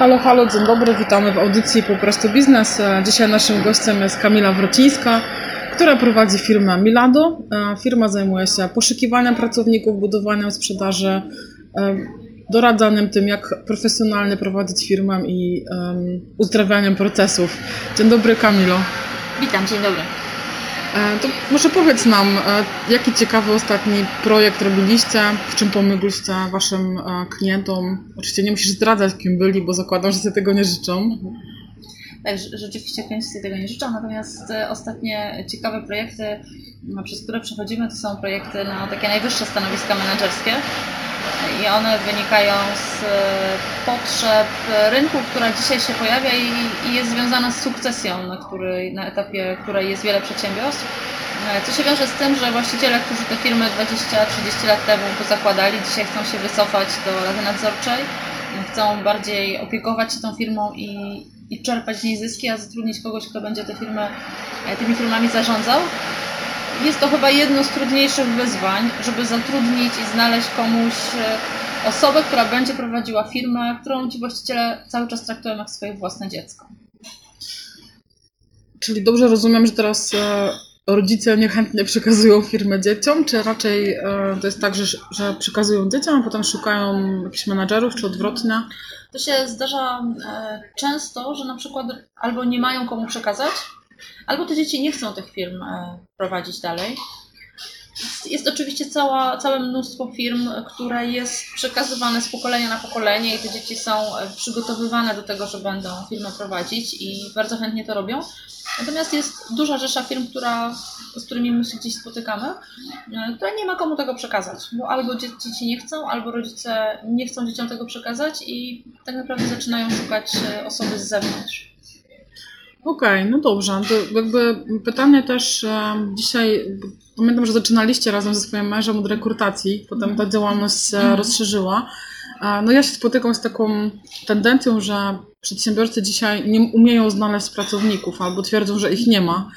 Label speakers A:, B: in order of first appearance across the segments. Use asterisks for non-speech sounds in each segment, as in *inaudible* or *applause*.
A: Halo, halo, dzień dobry, witamy w audycji Po prostu Biznes. E, Dzisiaj naszym gościem jest Kamila Wrocińska, która prowadzi firmę Milado. E, Firma zajmuje się poszukiwaniem pracowników, budowaniem sprzedaży, e, doradzaniem tym, jak profesjonalnie prowadzić firmę i uzdrawianiem procesów. Dzień dobry, Kamilo.
B: Witam, dzień dobry.
A: E, To może powiedz nam, e, jaki ciekawy ostatni projekt robiliście, w czym pomogliście Waszym e, klientom? Oczywiście nie musisz zdradzać, kim byli, bo zakładam, że sobie tego nie życzą.
B: Tak, rze- rzeczywiście klienci sobie tego nie życzą, natomiast ostatnie ciekawe projekty, no, przez które przechodzimy, to są projekty na takie najwyższe stanowiska menedżerskie i one wynikają z e, potrzeb rynku, która dzisiaj się pojawia i, jest związana z sukcesją, na, której, na etapie której jest wiele przedsiębiorstw. E, Co się wiąże z tym, że właściciele, którzy te firmy 20-30 lat temu zakładali, dzisiaj chcą się wycofać do rady nadzorczej, chcą bardziej opiekować się tą firmą i, i czerpać z niej zyski, a zatrudnić kogoś, kto będzie te firmy, e, tymi firmami zarządzał. Jest to chyba jedno z trudniejszych wyzwań, żeby zatrudnić i znaleźć komuś e, osobę, która będzie prowadziła firmę, którą ci właściciele cały czas traktują jak swoje własne dziecko.
A: Czyli dobrze rozumiem, że teraz e, rodzice niechętnie przekazują firmę dzieciom, czy raczej e, to jest tak, że, że przekazują dzieciom, a potem szukają jakichś menadżerów, czy odwrotnie?
B: To się zdarza często, że na przykład albo nie mają komu przekazać, albo te dzieci nie chcą tych firm e, prowadzić dalej. Jest- oczywiście cała, całe mnóstwo firm, które jest przekazywane z pokolenia na pokolenie i te dzieci są e, przygotowywane do tego, że będą firmę prowadzić i bardzo chętnie to robią. Natomiast jest duża rzesza firm, która, z którymi my się gdzieś spotykamy, e, która nie ma komu tego przekazać, bo albo dzie- dzieci nie chcą, albo rodzice nie chcą dzieciom tego przekazać i tak naprawdę zaczynają szukać osoby z zewnątrz.
A: Okej, no dobrze. To jakby pytanie też e, dzisiaj, pamiętam, że zaczynaliście razem ze swoim mężem od rekrutacji, potem ta działalność się rozszerzyła. E, No ja się spotykam z taką tendencją, że przedsiębiorcy dzisiaj nie umieją znaleźć pracowników albo twierdzą, że ich nie ma.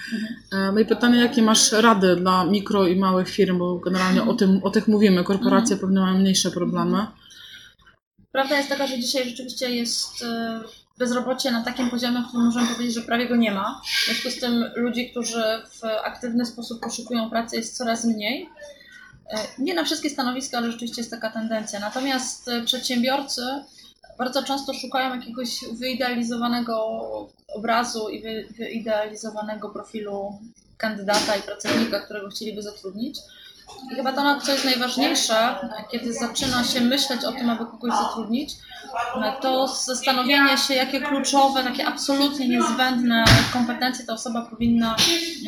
A: E, No i pytanie, jakie masz rady dla mikro i małych firm, bo generalnie o, tym, o tych mówimy. Korporacje pewnie mają mniejsze problemy.
B: Prawda jest taka, że dzisiaj rzeczywiście jest bezrobocie na takim poziomie, w którym możemy powiedzieć, że prawie go nie ma. W związku z tym ludzi, którzy w aktywny sposób poszukują pracy jest coraz mniej. E, Nie na wszystkie stanowiska, ale rzeczywiście jest taka tendencja. Natomiast e, przedsiębiorcy bardzo często szukają jakiegoś wyidealizowanego obrazu i wy- wyidealizowanego profilu kandydata i pracownika, którego chcieliby zatrudnić. I chyba to, co jest najważniejsze, kiedy zaczyna się myśleć o tym, aby kogoś zatrudnić, to zastanowienie się, jakie kluczowe, takie absolutnie niezbędne kompetencje ta osoba powinna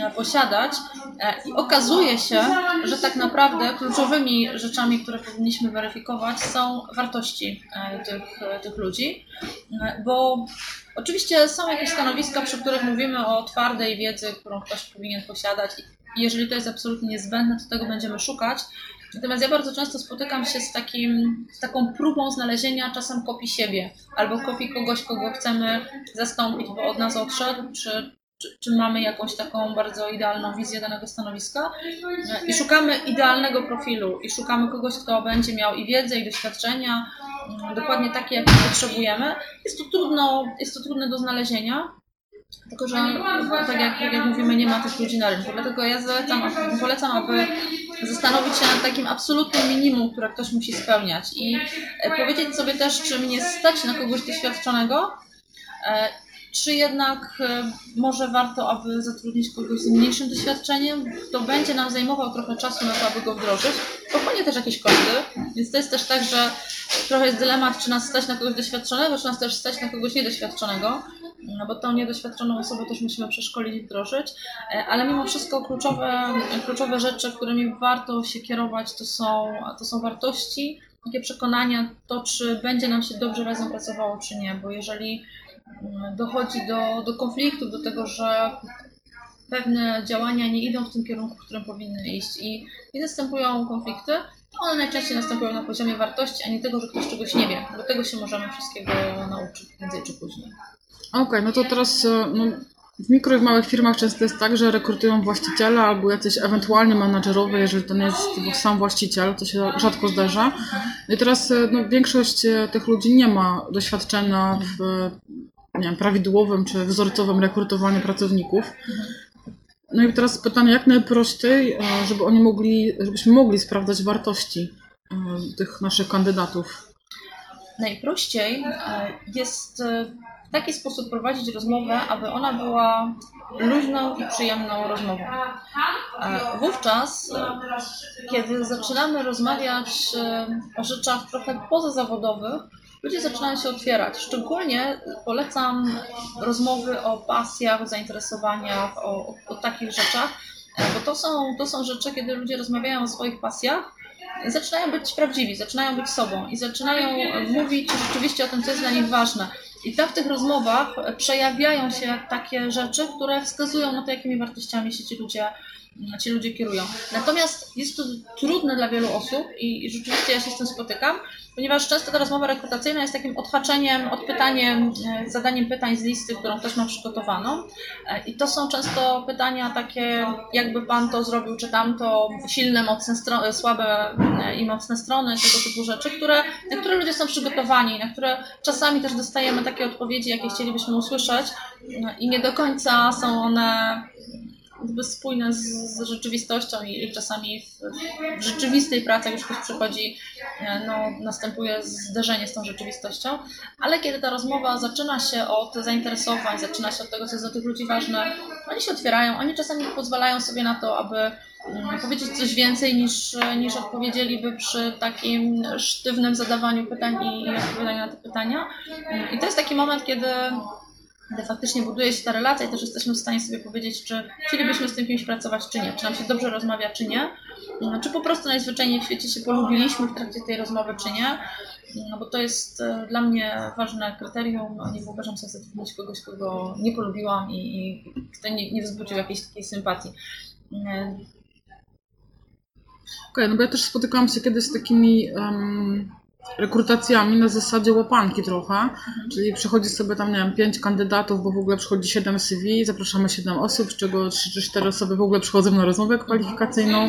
B: e, posiadać. E, I okazuje się, że tak naprawdę kluczowymi rzeczami, które powinniśmy weryfikować, są wartości e, tych, e, tych ludzi, E, bo Oczywiście są jakieś stanowiska, przy których mówimy o twardej wiedzy, którą ktoś powinien posiadać jeżeli to jest absolutnie niezbędne, to tego będziemy szukać. Natomiast ja bardzo często spotykam się z, takim, z taką próbą znalezienia czasem kopii siebie albo kopii kogoś, kogo chcemy zastąpić, bo od nas odszedł, czy, czy, czy mamy jakąś taką bardzo idealną wizję danego stanowiska? I szukamy idealnego profilu i szukamy kogoś, kto będzie miał i wiedzę, i doświadczenia, mm, dokładnie takie, jakie potrzebujemy. Jest to, trudno, jest to trudne do znalezienia, tylko że tak jak, tak jak mówimy, nie ma tych ludzi na rynku. Dlatego ja zalecam, polecam, aby zastanowić się nad takim absolutnym minimum, które ktoś musi spełniać. I e, powiedzieć sobie też, czy mnie stać na kogoś doświadczonego, e, czy jednak e, może warto, aby zatrudnić kogoś z mniejszym doświadczeniem, kto będzie nam zajmował trochę czasu na to, aby go wdrożyć, pochłonie też jakieś koszty, więc to jest też tak, że trochę jest dylemat, czy nas stać na kogoś doświadczonego, czy nas też stać na kogoś niedoświadczonego, no bo tą niedoświadczoną osobę też musimy przeszkolić i wdrożyć, E, ale mimo wszystko kluczowe, kluczowe rzeczy, którymi warto się kierować, to są, to są wartości, takie przekonania, to czy będzie nam się dobrze razem pracowało, czy nie, bo jeżeli mm, dochodzi do, do konfliktów, do tego, że pewne działania nie idą w tym kierunku, w którym powinny iść i, i następują konflikty, to one najczęściej następują na poziomie wartości, a nie tego, że ktoś czegoś nie wie, bo tego się możemy wszystkiego nauczyć prędzej czy później.
A: Okej, no to teraz e, no, W mikro i w małych firmach często jest tak, że rekrutują właściciele albo jacyś ewentualnie menadżerowie, jeżeli to nie jest sam właściciel, to się rzadko zdarza. I teraz e, no, większość e, tych ludzi nie ma doświadczenia w nie wiem, prawidłowym czy wzorcowym rekrutowaniu pracowników. No i teraz pytanie, jak najprościej, żeby oni mogli, żebyśmy mogli sprawdzać wartości tych naszych kandydatów.
B: Najprościej jest taki sposób prowadzić rozmowę, aby ona była luźną i przyjemną rozmową. E, wówczas, e, kiedy zaczynamy rozmawiać e, o rzeczach trochę pozazawodowych, ludzie zaczynają się otwierać. Szczególnie polecam rozmowy o pasjach, o zainteresowaniach, o, o takich rzeczach, bo to są, to są rzeczy, kiedy ludzie rozmawiają o swoich pasjach, zaczynają być prawdziwi, zaczynają być sobą i zaczynają mówić rzeczywiście o tym, co jest dla nich ważne. I tam w tych rozmowach przejawiają się takie rzeczy, które wskazują na to, jakimi wartościami się ci ludzie, ci ludzie kierują. Natomiast jest to trudne dla wielu osób i, rzeczywiście ja się z tym spotykam, ponieważ często ta rozmowa rekrutacyjna jest takim odhaczeniem, odpytaniem, e, zadaniem pytań z listy, którą ktoś ma przygotowaną. E, I to są często pytania takie, jakby pan to zrobił, czy tamto, silne, mocne strony, słabe e, i mocne strony, tego typu rzeczy, które, na które ludzie są przygotowani, na które czasami też dostajemy takie odpowiedzi, jakie chcielibyśmy usłyszeć i nie do końca są one jakby spójne z, z rzeczywistością i, i czasami w, w, rzeczywistej pracy, jak już ktoś przychodzi, e, no, następuje zderzenie z tą rzeczywistością, ale kiedy ta rozmowa zaczyna się od zainteresowań, zaczyna się od tego, co jest dla tych ludzi ważne, oni się otwierają, oni czasami pozwalają sobie na to, aby mm, powiedzieć coś więcej niż, niż odpowiedzieliby przy takim sztywnym zadawaniu pytań i, odpowiadaniu na te pytania. I to jest taki moment, kiedy gdy faktycznie buduje się ta relacja i też jesteśmy w stanie sobie powiedzieć, czy chcielibyśmy z tym kimś pracować, czy nie, czy nam się dobrze rozmawia, czy nie, no, czy po prostu najzwyczajniej w świecie się polubiliśmy w trakcie tej rozmowy, czy nie, no bo to jest e, dla mnie ważne kryterium, nie wyobrażam sobie zatrudnić kogoś, kogo nie polubiłam i, i kto nie, nie wzbudził jakiejś takiej sympatii. E,
A: Okej, okay, no bo ja też spotykałam się kiedyś z takimi um, rekrutacjami na zasadzie łapanki trochę, mhm. czyli przychodzi sobie tam, nie wiem, pięć kandydatów, bo w ogóle przychodzi siedem CV, zapraszamy siedem osób, z czego trzy czy cztery osoby w ogóle przychodzą na rozmowę kwalifikacyjną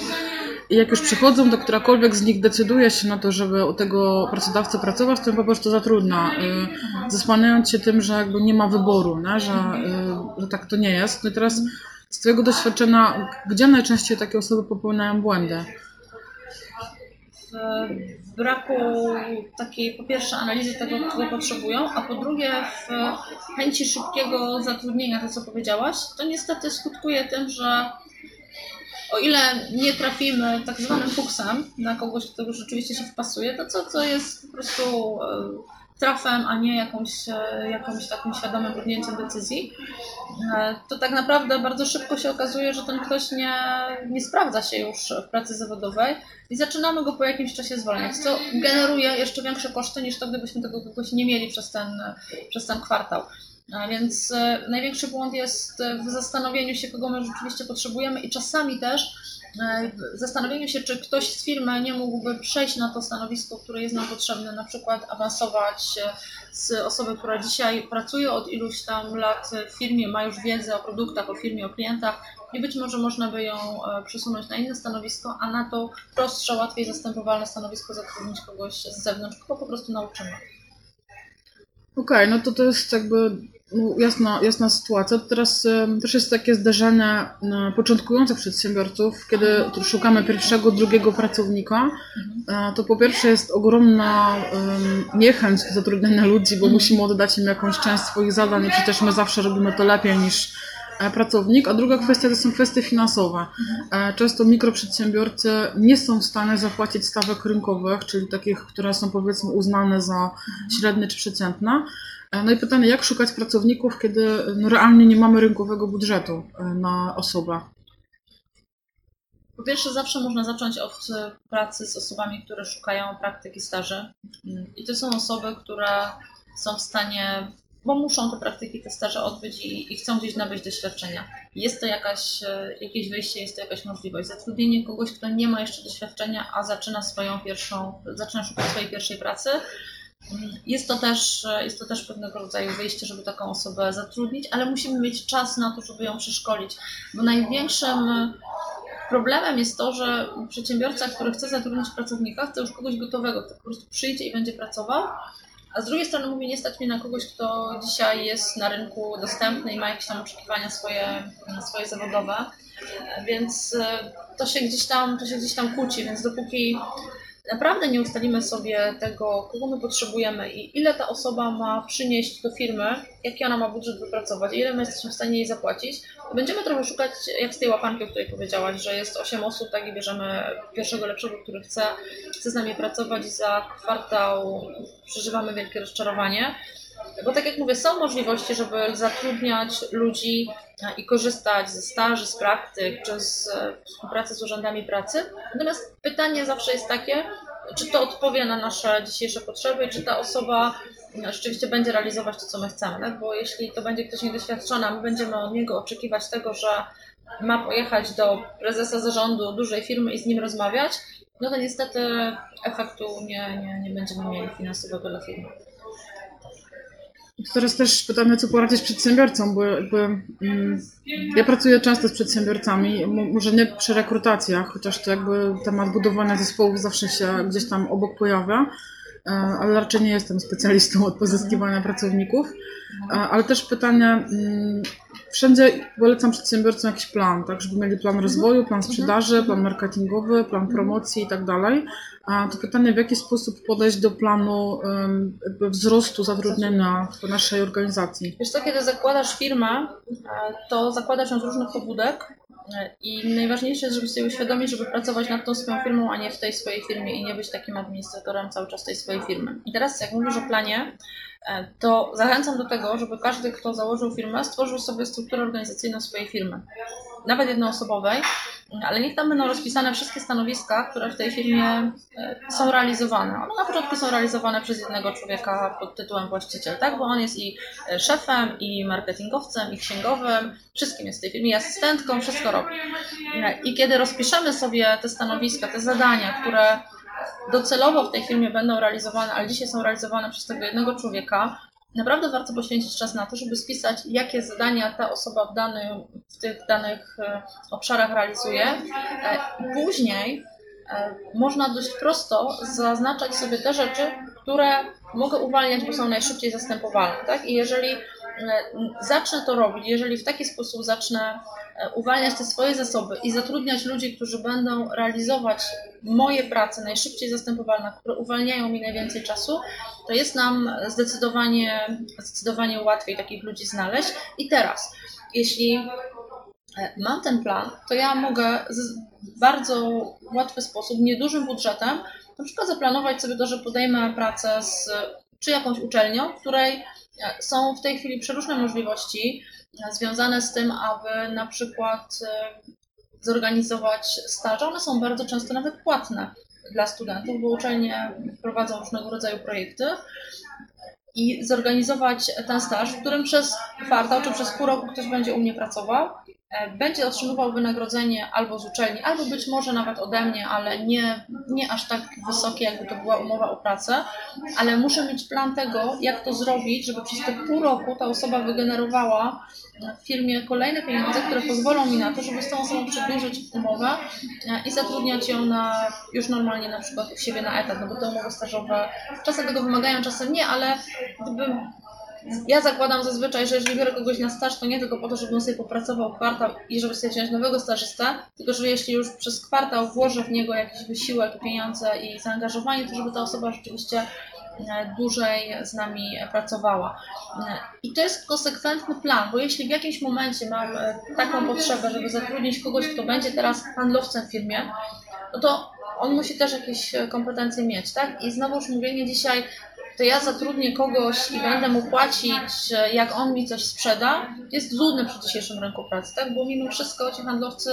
A: i jak już przychodzą, to którakolwiek z nich decyduje się na to, żeby u tego pracodawcy pracować, to po prostu zatrudnia, y, zasłaniając się tym, że jakby nie ma wyboru, nie? Że, y, że tak to nie jest. No i teraz z Twojego doświadczenia, gdzie najczęściej takie osoby popełniają błędy?
B: W braku takiej po pierwsze analizy tego, czego potrzebują, a po drugie w chęci szybkiego zatrudnienia, to co powiedziałaś, to niestety skutkuje tym, że o ile nie trafimy tak zwanym fuksem na kogoś, kto rzeczywiście się wpasuje, to co, co jest po prostu e, trafem, a nie jakąś, e, jakąś takim świadomym podjęciem decyzji, e, to tak naprawdę bardzo szybko się okazuje, że ten ktoś nie, nie sprawdza się już w pracy zawodowej i zaczynamy go po jakimś czasie zwalniać, co generuje jeszcze większe koszty niż to, gdybyśmy tego kogoś nie mieli przez ten, przez ten kwartał. A więc e, największy błąd jest w zastanowieniu się, kogo my rzeczywiście potrzebujemy i czasami też E, zastanowieniu się, czy ktoś z firmy nie mógłby przejść na to stanowisko, które jest nam potrzebne, na przykład awansować z osoby, która dzisiaj pracuje od iluś tam lat w firmie, ma już wiedzę o produktach, o firmie, o klientach i być może można by ją e, przesunąć na inne stanowisko, a na to prostsze, łatwiej zastępowalne stanowisko zatrudnić kogoś z zewnątrz, kogo po prostu nauczymy.
A: Okej, okay, no to to jest jakby no, jasna, jasna sytuacja. Teraz też jest takie zderzenie początkujących przedsiębiorców, kiedy szukamy pierwszego, drugiego pracownika. Mhm. To po pierwsze jest ogromna niechęć do zatrudniania ludzi, bo mhm. musimy oddać im jakąś część swoich zadań i przecież my zawsze robimy to lepiej niż e, pracownik, a druga kwestia to są kwestie finansowe. Mhm. E, często mikroprzedsiębiorcy nie są w stanie zapłacić stawek rynkowych, czyli takich, które są powiedzmy uznane za średnie czy przeciętne. E, no i pytanie, jak szukać pracowników, kiedy no, realnie nie mamy rynkowego budżetu e, na osobę?
B: Po pierwsze, zawsze można zacząć od e, pracy z osobami, które szukają praktyki staży. I to są osoby, które są w stanie, bo muszą te praktyki, te staże odbyć i, i chcą gdzieś nabyć doświadczenia. Jest to jakaś, jakieś wyjście, jest to jakaś możliwość. Zatrudnienie kogoś, kto nie ma jeszcze doświadczenia, a zaczyna swoją pierwszą, zaczyna szukać swojej pierwszej pracy, Jest to, też, jest to też pewnego rodzaju wyjście, żeby taką osobę zatrudnić, ale musimy mieć czas na to, żeby ją przeszkolić, bo największym problemem jest to, że przedsiębiorca, który chce zatrudnić pracownika, chce już kogoś gotowego, kto po prostu przyjdzie i będzie pracował, a z drugiej strony mówi, nie stać mnie na kogoś, kto dzisiaj jest na rynku dostępny i ma jakieś tam oczekiwania swoje, swoje zawodowe. Więc e, to się gdzieś tam, to się gdzieś tam kłóci, więc dopóki naprawdę nie ustalimy sobie tego, kogo my potrzebujemy i ile ta osoba ma przynieść do firmy, jaki ona ma budżet wypracować, ile my jesteśmy w stanie jej zapłacić, będziemy trochę szukać, jak z tej łapanki, o której powiedziałaś, że jest 8 osób, tak i bierzemy pierwszego lepszego, który chce, chce z nami pracować za kwartał przeżywamy wielkie rozczarowanie. Bo tak jak mówię, są możliwości, żeby zatrudniać ludzi i korzystać ze staży, z praktyk czy z e, współpracy z urzędami pracy. Natomiast pytanie zawsze jest takie, czy to odpowie na nasze dzisiejsze potrzeby i czy ta osoba e, rzeczywiście będzie realizować to, co my chcemy. Tak? Bo jeśli to będzie ktoś niedoświadczony, a my będziemy od niego oczekiwać tego, że ma pojechać do prezesa zarządu dużej firmy i z nim rozmawiać, no to niestety efektu nie, nie, nie będziemy mieli finansowego dla firmy.
A: Teraz też pytamy, co poradzić przedsiębiorcom, bo jakby mm, ja pracuję często z przedsiębiorcami, może nie przy rekrutacjach, chociaż to jakby temat budowania zespołów zawsze się gdzieś tam obok pojawia, e, ale raczej nie jestem specjalistą od pozyskiwania pracowników. E, ale też pytanie, mm, wszędzie polecam przedsiębiorcom jakiś plan, tak, żeby mieli plan rozwoju, plan sprzedaży, plan marketingowy, plan promocji i tak dalej. A to pytanie, w jaki sposób podejść do planu wzrostu zatrudnienia w naszej organizacji?
B: Wiesz co, kiedy zakładasz firmę, e, to zakładasz ją z różnych pobudek e, i najważniejsze jest, żeby sobie uświadomić, żeby pracować nad tą swoją firmą, a nie w tej swojej firmie i nie być takim administratorem cały czas tej swojej firmy. I teraz jak mówisz o planie, to zachęcam do tego, żeby każdy, kto założył firmę, stworzył sobie strukturę organizacyjną swojej firmy nawet jednoosobowej, ale niech tam będą rozpisane wszystkie stanowiska, które w tej firmie e, są realizowane. One na początku są realizowane przez jednego człowieka pod tytułem właściciel, tak? Bo on jest i e, szefem, i marketingowcem, i księgowym, wszystkim jest w tej firmie, i asystentką, wszystko robi. E, I kiedy rozpiszemy sobie te stanowiska, te zadania, które docelowo w tej firmie będą realizowane, ale dzisiaj są realizowane przez tego jednego człowieka, naprawdę warto poświęcić czas na to, żeby spisać, jakie zadania ta osoba w, danym, w tych danych e, obszarach realizuje. E, później e, można dość prosto zaznaczać sobie te rzeczy, które mogę uwalniać, bo są najszybciej zastępowalne. Tak? I jeżeli zacznę to robić, jeżeli w taki sposób zacznę uwalniać te swoje zasoby i zatrudniać ludzi, którzy będą realizować moje prace najszybciej zastępowalne, które uwalniają mi najwięcej czasu, to jest nam zdecydowanie, zdecydowanie łatwiej takich ludzi znaleźć. I teraz, jeśli e, mam ten plan, to ja mogę w bardzo łatwy sposób, niedużym budżetem, na przykład zaplanować sobie to, że podejmę pracę z czy jakąś uczelnią, w której e, są w tej chwili przeróżne możliwości e, związane z tym, aby na przykład zorganizować staże. One są bardzo często nawet płatne dla studentów, bo uczelnie prowadzą różnego rodzaju projekty i zorganizować ten staż, w którym przez kwartał czy przez pół roku ktoś będzie u mnie pracował E, będzie otrzymywał wynagrodzenie albo z uczelni, albo być może nawet ode mnie, ale nie, nie aż tak wysokie, jakby to była umowa o pracę, ale muszę mieć plan tego, jak to zrobić, żeby przez te pół roku ta osoba wygenerowała w firmie kolejne pieniądze, które pozwolą mi na to, żeby z tą osobą przedłużyć umowę e, i zatrudniać ją na, już normalnie na przykład u siebie na etat, no bo te umowy stażowe czasem tego wymagają, czasem nie, ale gdybym ja zakładam zazwyczaj, że jeżeli biorę kogoś na staż, to nie tylko po to, żeby on sobie popracował kwartał i żeby sobie wziąć nowego stażystę, tylko że jeśli już przez kwartał włożę w niego jakiś wysiłek, pieniądze i zaangażowanie, to żeby ta osoba rzeczywiście e, dłużej z nami pracowała. E, I to jest konsekwentny plan, bo jeśli w jakimś momencie mam e, taką potrzebę, żeby zatrudnić kogoś, kto będzie teraz handlowcem w firmie, no to on musi też jakieś kompetencje mieć, tak? I znowuż mówienie dzisiaj, to ja zatrudnię kogoś i będę mu płacić, jak on mi coś sprzeda, jest złudne przy dzisiejszym rynku pracy, tak? Bo mimo wszystko ci handlowcy,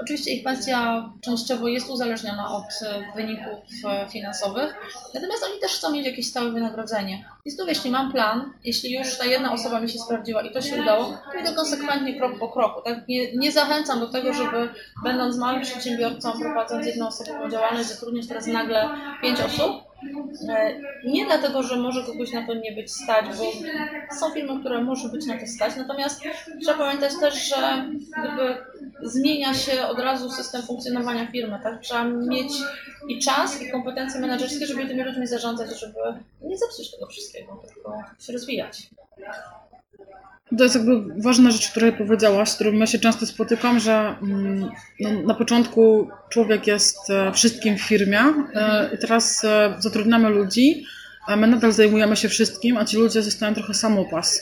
B: oczywiście ich pensja częściowo jest uzależniona od wyników finansowych, natomiast oni też chcą mieć jakieś stałe wynagrodzenie. I znów, jeśli mam plan, jeśli już ta jedna osoba mi się sprawdziła i to się udało, to idę konsekwentnie krok po kroku. Tak? Nie, nie zachęcam do tego, żeby będąc małym przedsiębiorcą, prowadząc jednoosobową działalność, zatrudnić teraz nagle pięć osób, E, nie dlatego, że może kogoś na to nie być stać, bo są firmy, które może być na to stać, natomiast trzeba pamiętać też, że gdyby zmienia się od razu system funkcjonowania firmy, tak? Trzeba mieć i czas, i kompetencje menedżerskie, żeby tymi ludźmi zarządzać, żeby nie zepsuć tego wszystkiego, tylko się rozwijać.
A: To jest jakby ważna rzecz, której powiedziałaś, z którą ja się często spotykam, że mm, no, na początku człowiek jest e, wszystkim w firmie e, i teraz e, zatrudniamy ludzi, a my nadal zajmujemy się wszystkim, a ci ludzie zostają trochę samopas.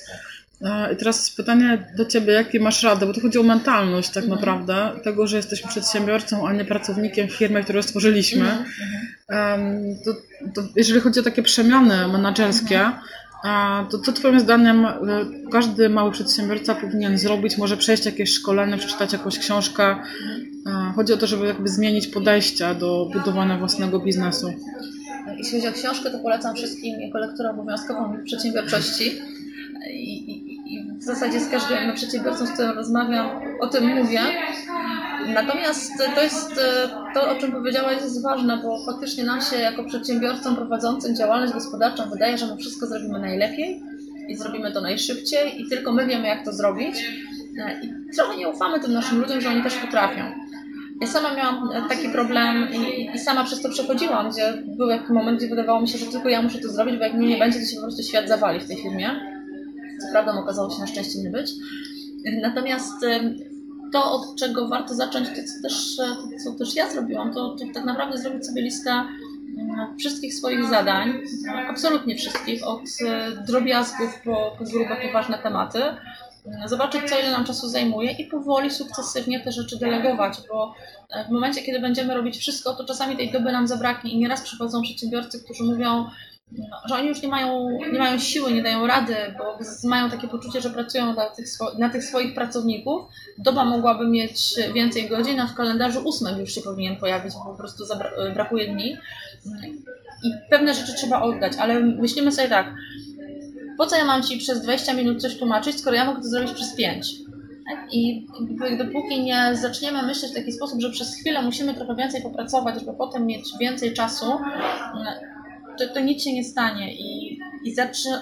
A: I teraz pytanie do Ciebie, jakie masz radę, bo to chodzi o mentalność tak mhm. naprawdę, tego, że jesteśmy przedsiębiorcą, a nie pracownikiem w firmie, którą stworzyliśmy. Mhm, mhm. To, to jeżeli chodzi o takie przemiany menedżerskie, to co Twoim zdaniem e, każdy mały przedsiębiorca powinien zrobić? Może przejść jakieś szkolenie, przeczytać jakąś książkę? Chodzi o to, żeby jakby zmienić podejście do budowania własnego biznesu.
B: Jeśli chodzi o książkę, to polecam wszystkim jako lekturę obowiązkową przedsiębiorczości. I, i, I, w zasadzie z każdym przedsiębiorcą, z którym rozmawiam, o tym mówię. Natomiast to jest to, o czym powiedziałaś, jest ważne, bo faktycznie nam się jako przedsiębiorcom prowadzącym działalność gospodarczą wydaje, że my wszystko zrobimy najlepiej i zrobimy to najszybciej i tylko my wiemy, jak to zrobić. I trochę nie ufamy tym naszym ludziom, że oni też potrafią. Ja sama miałam taki problem i, i, sama przez to przechodziłam, gdzie był jakiś moment, gdzie wydawało mi się, że tylko ja muszę to zrobić, bo jak mnie nie będzie, to się po prostu świat zawali w tej firmie. Co prawda okazało się na szczęście nie być. Natomiast to, od czego warto zacząć, to co też, to, co też ja zrobiłam, to, to tak naprawdę zrobić sobie listę mm, wszystkich swoich zadań, absolutnie wszystkich, od e, drobiazgów po, po grube, poważne tematy, mm, zobaczyć, co ile nam czasu zajmuje i powoli, sukcesywnie te rzeczy delegować, bo e, w momencie, kiedy będziemy robić wszystko, to czasami tej doby nam zabraknie i nieraz przychodzą przedsiębiorcy, którzy mówią, że oni już nie mają, nie mają siły, nie dają rady, bo mają takie poczucie, że pracują na tych, na tych swoich pracowników. Doba mogłaby mieć więcej godzin, a w kalendarzu ósmym już się powinien pojawić, bo po prostu brakuje dni. I pewne rzeczy trzeba oddać, ale myślimy sobie tak, po co ja mam Ci przez 20 minut coś tłumaczyć, skoro ja mogę to zrobić przez 5? I dopóki nie zaczniemy myśleć w taki sposób, że przez chwilę musimy trochę więcej popracować, żeby potem mieć więcej czasu, to, to nic się nie stanie i, i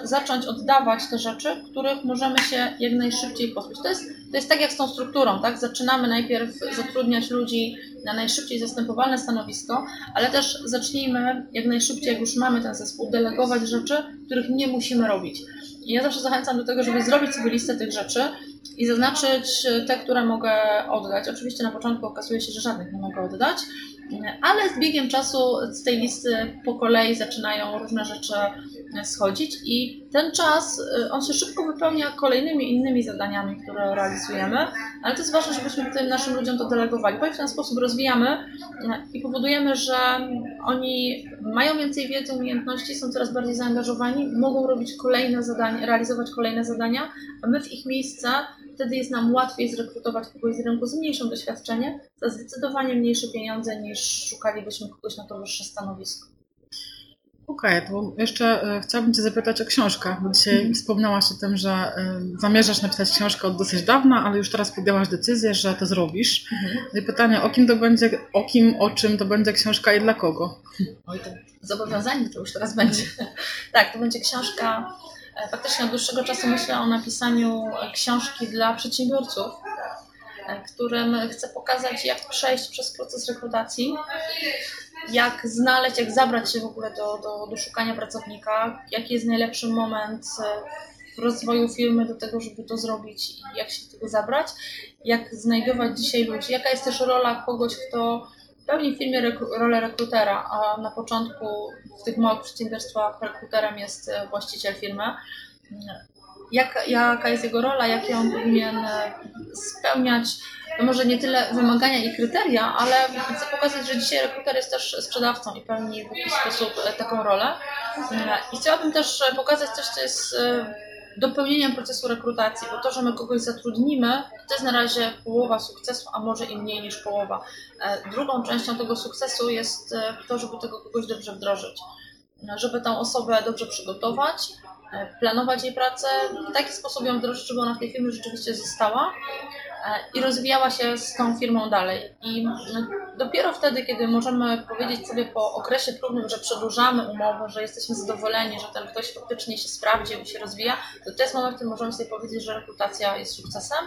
B: zacząć oddawać te rzeczy, których możemy się jak najszybciej pozbyć. To jest, to jest tak jak z tą strukturą, tak? Zaczynamy najpierw zatrudniać ludzi na najszybciej zastępowalne stanowisko, ale też zacznijmy jak najszybciej, jak już mamy ten zespół, delegować rzeczy, których nie musimy robić. I ja zawsze zachęcam do tego, żeby zrobić sobie listę tych rzeczy i zaznaczyć te, które mogę oddać. Oczywiście na początku okazuje się, że żadnych nie mogę oddać, ale z biegiem czasu z tej listy po kolei zaczynają różne rzeczy schodzić i ten czas, y, on się szybko wypełnia kolejnymi innymi zadaniami, które realizujemy, ale to jest ważne, żebyśmy tym naszym ludziom to delegowali, bo w ten sposób rozwijamy y, i powodujemy, że oni mają więcej wiedzy, umiejętności, są coraz bardziej zaangażowani, mogą robić kolejne zadania, realizować kolejne zadania, a my w ich miejsce wtedy jest nam łatwiej zrekrutować kogoś z rynku z mniejszym doświadczeniem za zdecydowanie mniejsze pieniądze niż szukalibyśmy kogoś na to wyższe stanowisko.
A: Okej, okay, to jeszcze e, chciałabym Cię zapytać o książkę, bo dzisiaj mm. wspomniałaś o tym, że e, zamierzasz napisać książkę od dosyć dawna, ale już teraz podjęłaś decyzję, że to zrobisz. Mm. I pytanie, o kim to będzie, o kim, o czym to będzie książka i dla kogo?
B: Oj, to zobowiązanie to już teraz będzie. tak, to będzie książka faktycznie od dłuższego czasu myślę o napisaniu książki dla przedsiębiorców, e, którym chcę pokazać, jak przejść przez proces rekrutacji, jak znaleźć, jak zabrać się w ogóle do, do, do szukania pracownika, jaki jest najlepszy moment e, w rozwoju firmy do tego, żeby to zrobić i jak się do tego zabrać, jak znajdować dzisiaj ludzi, jaka jest też rola kogoś, kto pełni w firmie rekru rolę rekrutera, a na początku w tych małych przedsiębiorstwach rekruterem jest e, właściciel firmy. Jak, jaka jest jego rola, jakie on powinien e, spełniać, może nie tyle wymagania i kryteria, ale chcę pokazać, że dzisiaj rekruter jest też sprzedawcą i pełni w jakiś sposób e, taką rolę. I chciałabym też pokazać coś, co jest dopełnieniem procesu rekrutacji, bo to, że my kogoś zatrudnimy, to jest na razie połowa sukcesu, a może i mniej niż połowa. E, drugą częścią tego sukcesu jest e, to, żeby tego kogoś dobrze wdrożyć, e, żeby tą osobę dobrze przygotować, planować jej pracę, w taki sposób ją wdrożyć, żeby ona w tej firmie rzeczywiście została i rozwijała się z tą firmą dalej. I dopiero wtedy, kiedy możemy powiedzieć sobie po okresie próbnym, że przedłużamy umowę, że jesteśmy zadowoleni, że ten ktoś faktycznie się sprawdził i się rozwija, to to jest moment, w którym możemy sobie powiedzieć, że rekrutacja jest sukcesem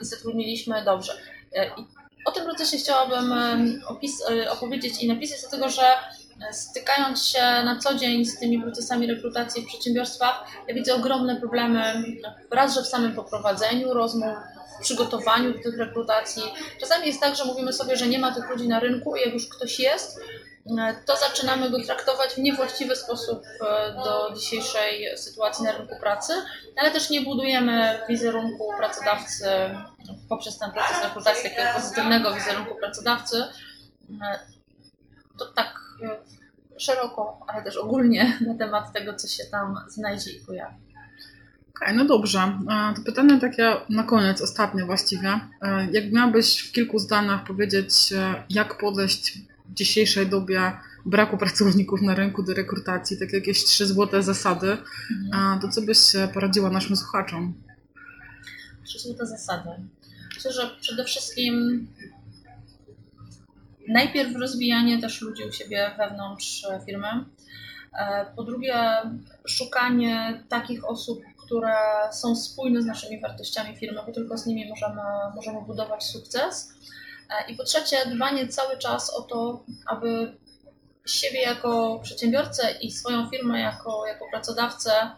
B: i zatrudniliśmy dobrze. I o tym procesie chciałabym opis, opowiedzieć i napisać, dlatego że stykając się na co dzień z tymi procesami rekrutacji w przedsiębiorstwach, ja widzę ogromne problemy raz, że w samym poprowadzeniu rozmów, w przygotowaniu do tych rekrutacji. Czasami jest tak, że mówimy sobie, że nie ma tych ludzi na rynku i jak już ktoś jest, to zaczynamy go traktować w niewłaściwy sposób e, do dzisiejszej sytuacji na rynku pracy, ale też nie budujemy wizerunku pracodawcy poprzez ten proces rekrutacji, takiego pozytywnego wizerunku pracodawcy. To tak e, szeroko, ale też ogólnie *laughs* na temat tego, co się tam znajdzie i pojawi.
A: Okej, okay, no dobrze. To pytanie takie na koniec, ostatnie właściwie. E, jak miałabyś w kilku zdaniach powiedzieć, jak podejść w dzisiejszej dobie braku pracowników na rynku do rekrutacji, takie jakieś trzy złote zasady, mhm. to co byś poradziła naszym słuchaczom?
B: Trzy złote zasady. Myślę, że przede wszystkim najpierw rozwijanie też ludzi u siebie wewnątrz firmy. E, po drugie, szukanie takich osób, które są spójne z naszymi wartościami firmy, bo tylko z nimi możemy, możemy budować sukces. E, I po trzecie, dbanie cały czas o to, aby siebie jako przedsiębiorcę i swoją firmę jako, jako pracodawcę e,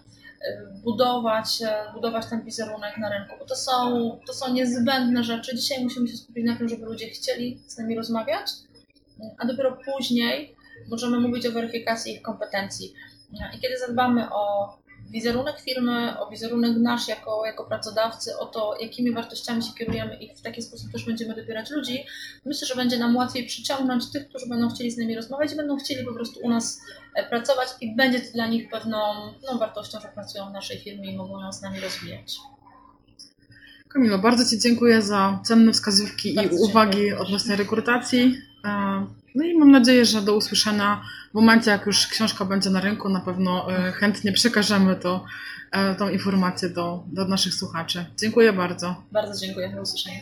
B: budować, e, budować ten wizerunek na rynku, bo to są, to są niezbędne rzeczy. Dzisiaj musimy się skupić na tym, żeby ludzie chcieli z nami rozmawiać, a dopiero później możemy mówić o weryfikacji ich kompetencji. I kiedy zadbamy o wizerunek firmy, o wizerunek nasz jako, jako pracodawcy, o to, jakimi wartościami się kierujemy i w taki sposób też będziemy dobierać ludzi, myślę, że będzie nam łatwiej przyciągnąć tych, którzy będą chcieli z nami rozmawiać i będą chcieli po prostu u nas e, pracować i będzie to dla nich pewną no, wartością, że pracują w naszej firmie i mogą ją z nami rozwijać.
A: Kamilo, bardzo Ci dziękuję za cenne wskazówki bardzo i uwagi odnośnie rekrutacji. No i mam nadzieję, że do usłyszenia w momencie, jak już książka będzie na rynku, na pewno e, chętnie przekażemy to, e, tą informację do, do naszych słuchaczy. Dziękuję bardzo.
B: Bardzo dziękuję. Do usłyszenia.